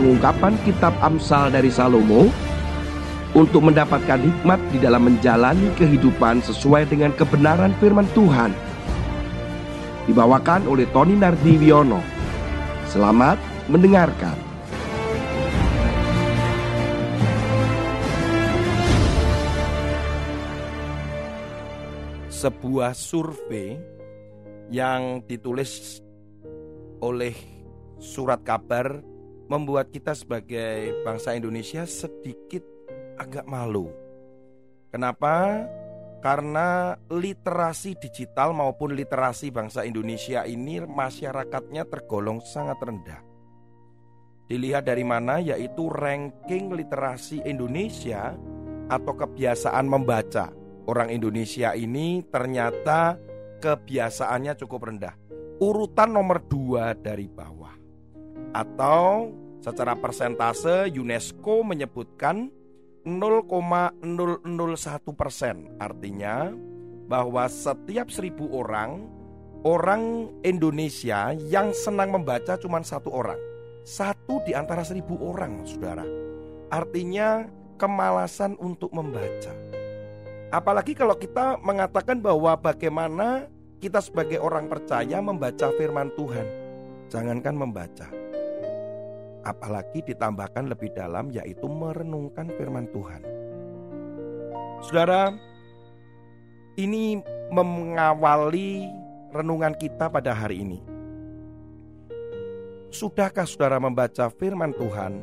pengungkapan kitab Amsal dari Salomo untuk mendapatkan hikmat di dalam menjalani kehidupan sesuai dengan kebenaran firman Tuhan. Dibawakan oleh Tony Nardiwiono. Selamat mendengarkan. Sebuah survei yang ditulis oleh surat kabar membuat kita sebagai bangsa Indonesia sedikit agak malu. Kenapa? Karena literasi digital maupun literasi bangsa Indonesia ini masyarakatnya tergolong sangat rendah. Dilihat dari mana yaitu ranking literasi Indonesia atau kebiasaan membaca. Orang Indonesia ini ternyata kebiasaannya cukup rendah. Urutan nomor dua dari bawah. Atau secara persentase UNESCO menyebutkan 0,001 persen. Artinya bahwa setiap seribu orang, orang Indonesia yang senang membaca cuma satu orang. Satu di antara seribu orang, saudara. Artinya kemalasan untuk membaca. Apalagi kalau kita mengatakan bahwa bagaimana kita sebagai orang percaya membaca firman Tuhan. Jangankan membaca, apalagi ditambahkan lebih dalam yaitu merenungkan firman Tuhan. Saudara, ini mengawali renungan kita pada hari ini. Sudahkah saudara membaca firman Tuhan?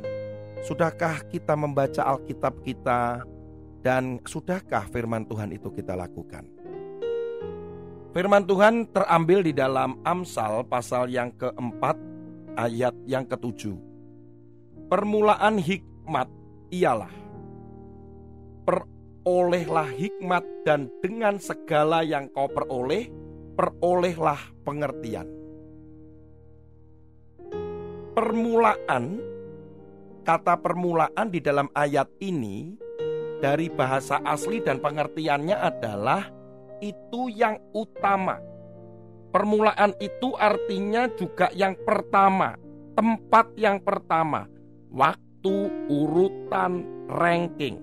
Sudahkah kita membaca Alkitab kita? Dan sudahkah firman Tuhan itu kita lakukan? Firman Tuhan terambil di dalam Amsal pasal yang keempat ayat yang ketujuh. Permulaan hikmat ialah perolehlah hikmat dan dengan segala yang kau peroleh, perolehlah pengertian. Permulaan, kata permulaan di dalam ayat ini dari bahasa asli dan pengertiannya adalah itu yang utama. Permulaan itu artinya juga yang pertama, tempat yang pertama waktu, urutan, ranking.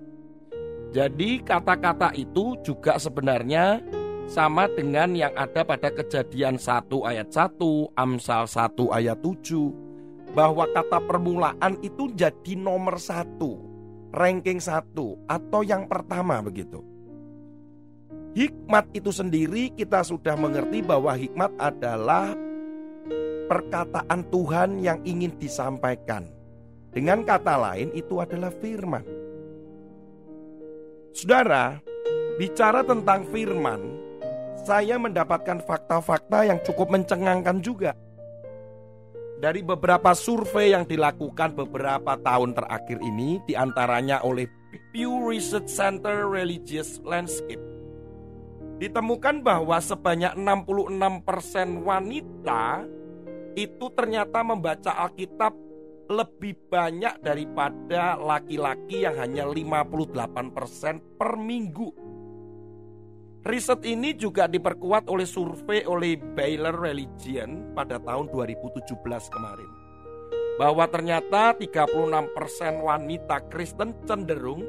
Jadi kata-kata itu juga sebenarnya sama dengan yang ada pada kejadian 1 ayat 1, Amsal 1 ayat 7. Bahwa kata permulaan itu jadi nomor satu, ranking satu, atau yang pertama begitu. Hikmat itu sendiri kita sudah mengerti bahwa hikmat adalah perkataan Tuhan yang ingin disampaikan dengan kata lain itu adalah firman. Saudara, bicara tentang firman, saya mendapatkan fakta-fakta yang cukup mencengangkan juga. Dari beberapa survei yang dilakukan beberapa tahun terakhir ini, di antaranya oleh Pew Research Center Religious Landscape, ditemukan bahwa sebanyak 66% wanita itu ternyata membaca Alkitab lebih banyak daripada laki-laki yang hanya 58% per minggu. Riset ini juga diperkuat oleh survei oleh Baylor Religion pada tahun 2017 kemarin. Bahwa ternyata 36% wanita Kristen cenderung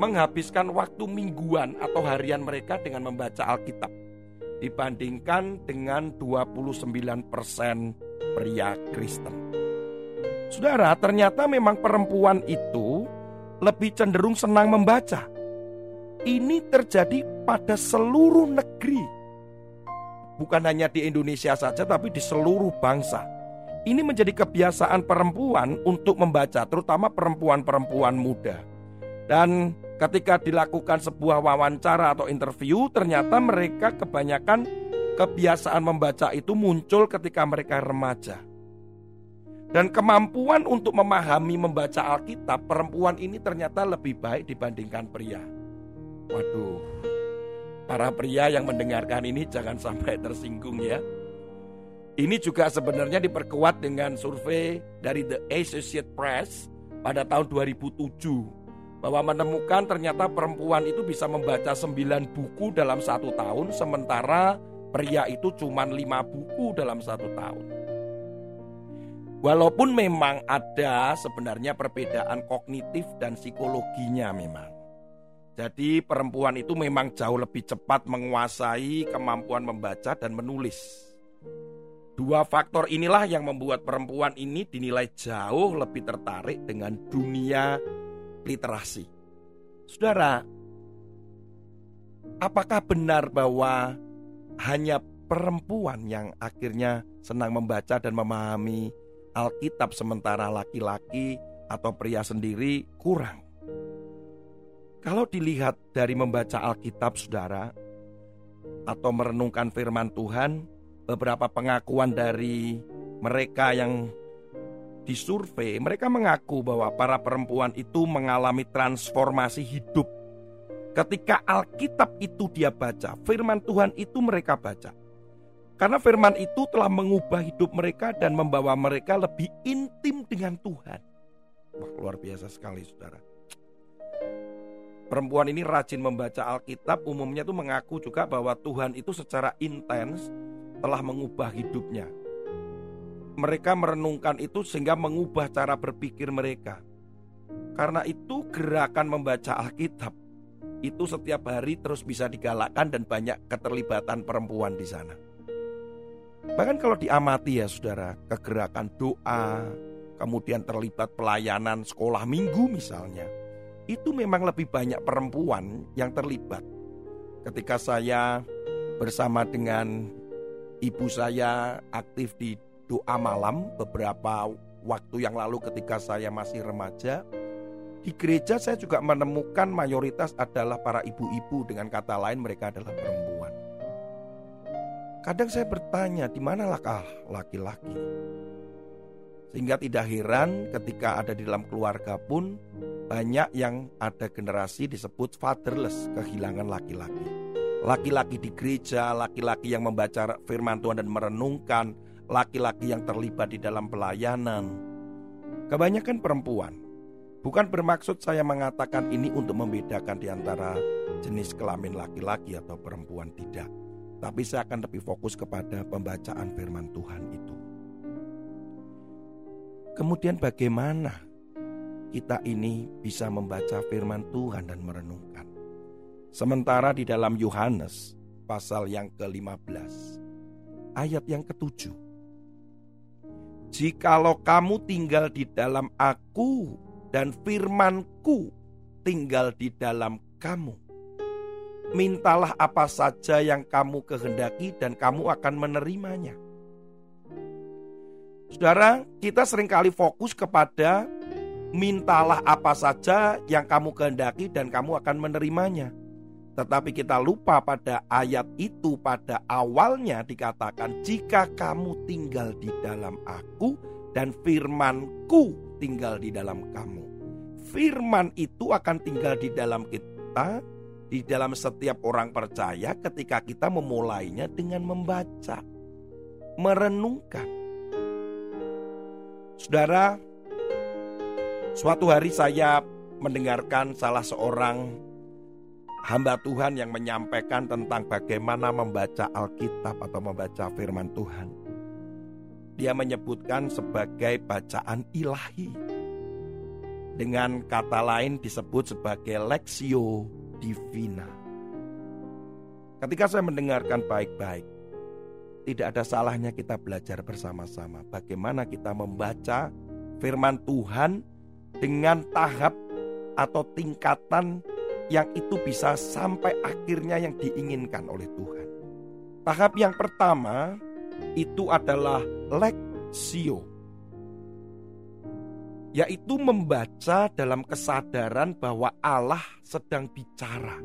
menghabiskan waktu mingguan atau harian mereka dengan membaca Alkitab dibandingkan dengan 29% pria Kristen. Saudara, ternyata memang perempuan itu lebih cenderung senang membaca. Ini terjadi pada seluruh negeri. Bukan hanya di Indonesia saja, tapi di seluruh bangsa. Ini menjadi kebiasaan perempuan untuk membaca, terutama perempuan-perempuan muda. Dan ketika dilakukan sebuah wawancara atau interview, ternyata mereka kebanyakan kebiasaan membaca itu muncul ketika mereka remaja. Dan kemampuan untuk memahami membaca Alkitab perempuan ini ternyata lebih baik dibandingkan pria. Waduh, para pria yang mendengarkan ini jangan sampai tersinggung ya. Ini juga sebenarnya diperkuat dengan survei dari The Associated Press pada tahun 2007 bahwa menemukan ternyata perempuan itu bisa membaca 9 buku dalam satu tahun sementara pria itu cuma 5 buku dalam satu tahun. Walaupun memang ada sebenarnya perbedaan kognitif dan psikologinya memang. Jadi perempuan itu memang jauh lebih cepat menguasai kemampuan membaca dan menulis. Dua faktor inilah yang membuat perempuan ini dinilai jauh lebih tertarik dengan dunia literasi. Saudara, apakah benar bahwa hanya perempuan yang akhirnya senang membaca dan memahami Alkitab sementara laki-laki atau pria sendiri kurang. Kalau dilihat dari membaca Alkitab saudara atau merenungkan firman Tuhan, beberapa pengakuan dari mereka yang disurvei, mereka mengaku bahwa para perempuan itu mengalami transformasi hidup. Ketika Alkitab itu dia baca, firman Tuhan itu mereka baca. Karena firman itu telah mengubah hidup mereka dan membawa mereka lebih intim dengan Tuhan. Wah, luar biasa sekali, saudara. Perempuan ini rajin membaca Alkitab, umumnya itu mengaku juga bahwa Tuhan itu secara intens telah mengubah hidupnya. Mereka merenungkan itu sehingga mengubah cara berpikir mereka. Karena itu gerakan membaca Alkitab itu setiap hari terus bisa digalakkan dan banyak keterlibatan perempuan di sana. Bahkan kalau diamati ya saudara, kegerakan doa, kemudian terlibat pelayanan sekolah minggu misalnya, itu memang lebih banyak perempuan yang terlibat. Ketika saya bersama dengan ibu saya aktif di doa malam beberapa waktu yang lalu ketika saya masih remaja, di gereja saya juga menemukan mayoritas adalah para ibu-ibu dengan kata lain mereka adalah perempuan. Kadang saya bertanya, di manakah laki-laki? Sehingga tidak heran ketika ada di dalam keluarga pun banyak yang ada generasi disebut fatherless, kehilangan laki-laki. Laki-laki di gereja, laki-laki yang membaca firman Tuhan dan merenungkan, laki-laki yang terlibat di dalam pelayanan. Kebanyakan perempuan. Bukan bermaksud saya mengatakan ini untuk membedakan di antara jenis kelamin laki-laki atau perempuan tidak. Tapi saya akan lebih fokus kepada pembacaan firman Tuhan itu. Kemudian bagaimana kita ini bisa membaca firman Tuhan dan merenungkan. Sementara di dalam Yohanes pasal yang ke-15 ayat yang ke-7 Jikalau kamu tinggal di dalam aku dan firmanku tinggal di dalam kamu mintalah apa saja yang kamu kehendaki dan kamu akan menerimanya. Saudara, kita sering kali fokus kepada mintalah apa saja yang kamu kehendaki dan kamu akan menerimanya. Tetapi kita lupa pada ayat itu pada awalnya dikatakan jika kamu tinggal di dalam aku dan firmanku tinggal di dalam kamu. Firman itu akan tinggal di dalam kita di dalam setiap orang percaya ketika kita memulainya dengan membaca, merenungkan. Saudara, suatu hari saya mendengarkan salah seorang hamba Tuhan yang menyampaikan tentang bagaimana membaca Alkitab atau membaca firman Tuhan. Dia menyebutkan sebagai bacaan ilahi. Dengan kata lain disebut sebagai lexio divina. Ketika saya mendengarkan baik-baik, tidak ada salahnya kita belajar bersama-sama bagaimana kita membaca firman Tuhan dengan tahap atau tingkatan yang itu bisa sampai akhirnya yang diinginkan oleh Tuhan. Tahap yang pertama itu adalah leksio yaitu membaca dalam kesadaran bahwa Allah sedang bicara.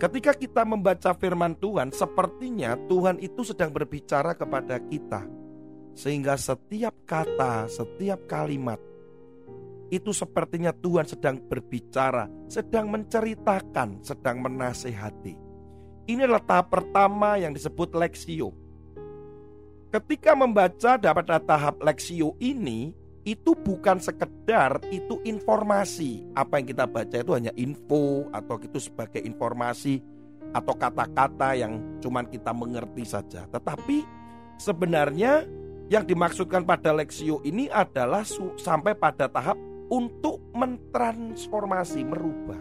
Ketika kita membaca firman Tuhan, sepertinya Tuhan itu sedang berbicara kepada kita, sehingga setiap kata, setiap kalimat itu sepertinya Tuhan sedang berbicara, sedang menceritakan, sedang menasehati. Ini adalah tahap pertama yang disebut leksio. Ketika membaca dapat tahap leksio ini, itu bukan sekedar itu informasi. Apa yang kita baca itu hanya info atau itu sebagai informasi atau kata-kata yang cuman kita mengerti saja. Tetapi sebenarnya Yang dimaksudkan pada Lexio ini adalah sampai pada tahap untuk mentransformasi, merubah.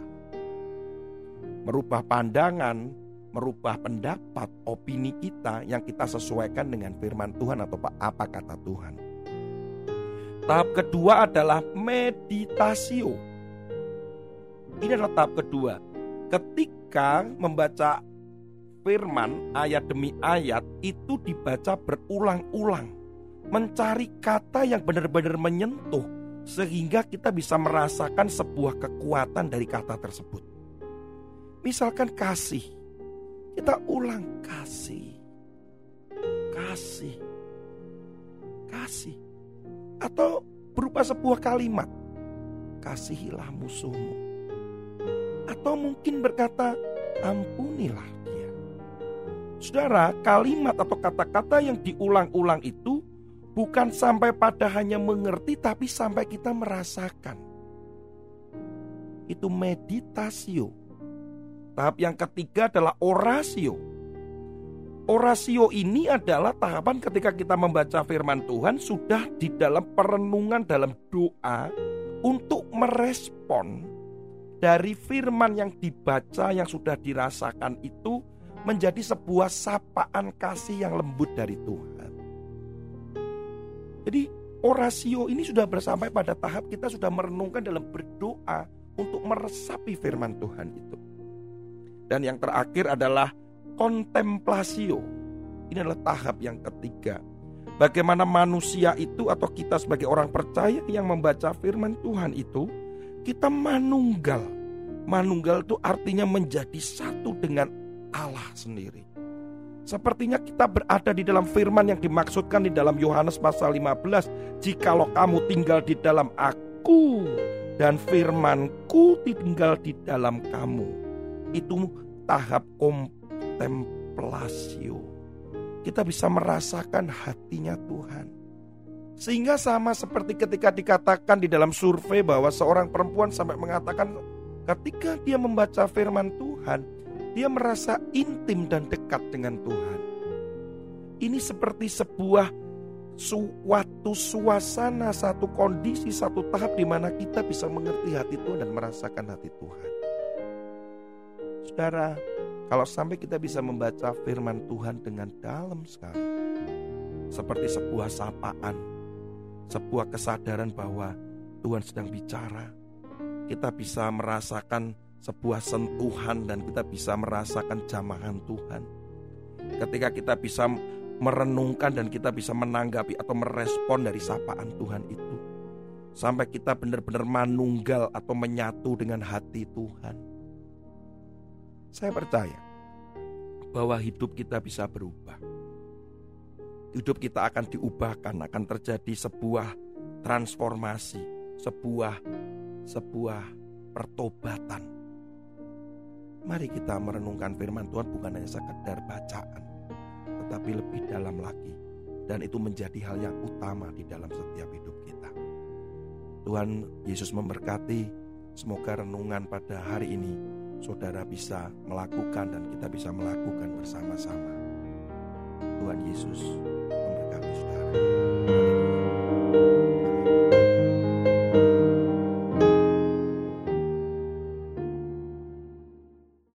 Merubah pandangan, merubah pendapat, opini kita yang kita sesuaikan dengan firman Tuhan atau apa kata Tuhan. Tahap kedua adalah meditasio. Ini adalah tahap kedua. Ketika membaca firman ayat demi ayat itu dibaca berulang-ulang. Mencari kata yang benar-benar menyentuh sehingga kita bisa merasakan sebuah kekuatan dari kata tersebut. Misalkan kasih. Kita ulang kasih. Kasih. Kasih. Atau berupa sebuah kalimat. Kasihilah musuhmu. Atau mungkin berkata ampunilah dia. Saudara, kalimat atau kata-kata yang diulang-ulang itu bukan sampai pada hanya mengerti tapi sampai kita merasakan. Itu meditasio. Tahap yang ketiga adalah orasio. Orasio ini adalah tahapan ketika kita membaca firman Tuhan sudah di dalam perenungan dalam doa untuk merespon dari firman yang dibaca yang sudah dirasakan itu menjadi sebuah sapaan kasih yang lembut dari Tuhan. Jadi orasio ini sudah bersampai pada tahap kita sudah merenungkan dalam berdoa untuk meresapi firman Tuhan itu. Dan yang terakhir adalah kontemplasio. Ini adalah tahap yang ketiga. Bagaimana manusia itu atau kita sebagai orang percaya yang membaca firman Tuhan itu, kita manunggal. Manunggal itu artinya menjadi satu dengan Allah sendiri. Sepertinya kita berada di dalam firman yang dimaksudkan di dalam Yohanes pasal 15. Jikalau kamu tinggal di dalam aku dan firmanku tinggal di dalam kamu itu tahap kontemplasio. Kita bisa merasakan hatinya Tuhan. Sehingga sama seperti ketika dikatakan di dalam survei bahwa seorang perempuan sampai mengatakan ketika dia membaca firman Tuhan, dia merasa intim dan dekat dengan Tuhan. Ini seperti sebuah suatu suasana, satu kondisi, satu tahap di mana kita bisa mengerti hati Tuhan dan merasakan hati Tuhan. Saudara, kalau sampai kita bisa membaca firman Tuhan dengan dalam sekali, seperti sebuah sapaan, sebuah kesadaran bahwa Tuhan sedang bicara, kita bisa merasakan sebuah sentuhan dan kita bisa merasakan jamahan Tuhan. Ketika kita bisa merenungkan dan kita bisa menanggapi atau merespon dari sapaan Tuhan itu. Sampai kita benar-benar manunggal atau menyatu dengan hati Tuhan. Saya percaya bahwa hidup kita bisa berubah. Hidup kita akan diubahkan, akan terjadi sebuah transformasi, sebuah sebuah pertobatan. Mari kita merenungkan firman Tuhan bukan hanya sekedar bacaan, tetapi lebih dalam lagi. Dan itu menjadi hal yang utama di dalam setiap hidup kita. Tuhan Yesus memberkati, semoga renungan pada hari ini saudara bisa melakukan dan kita bisa melakukan bersama-sama. Tuhan Yesus memberkati saudara.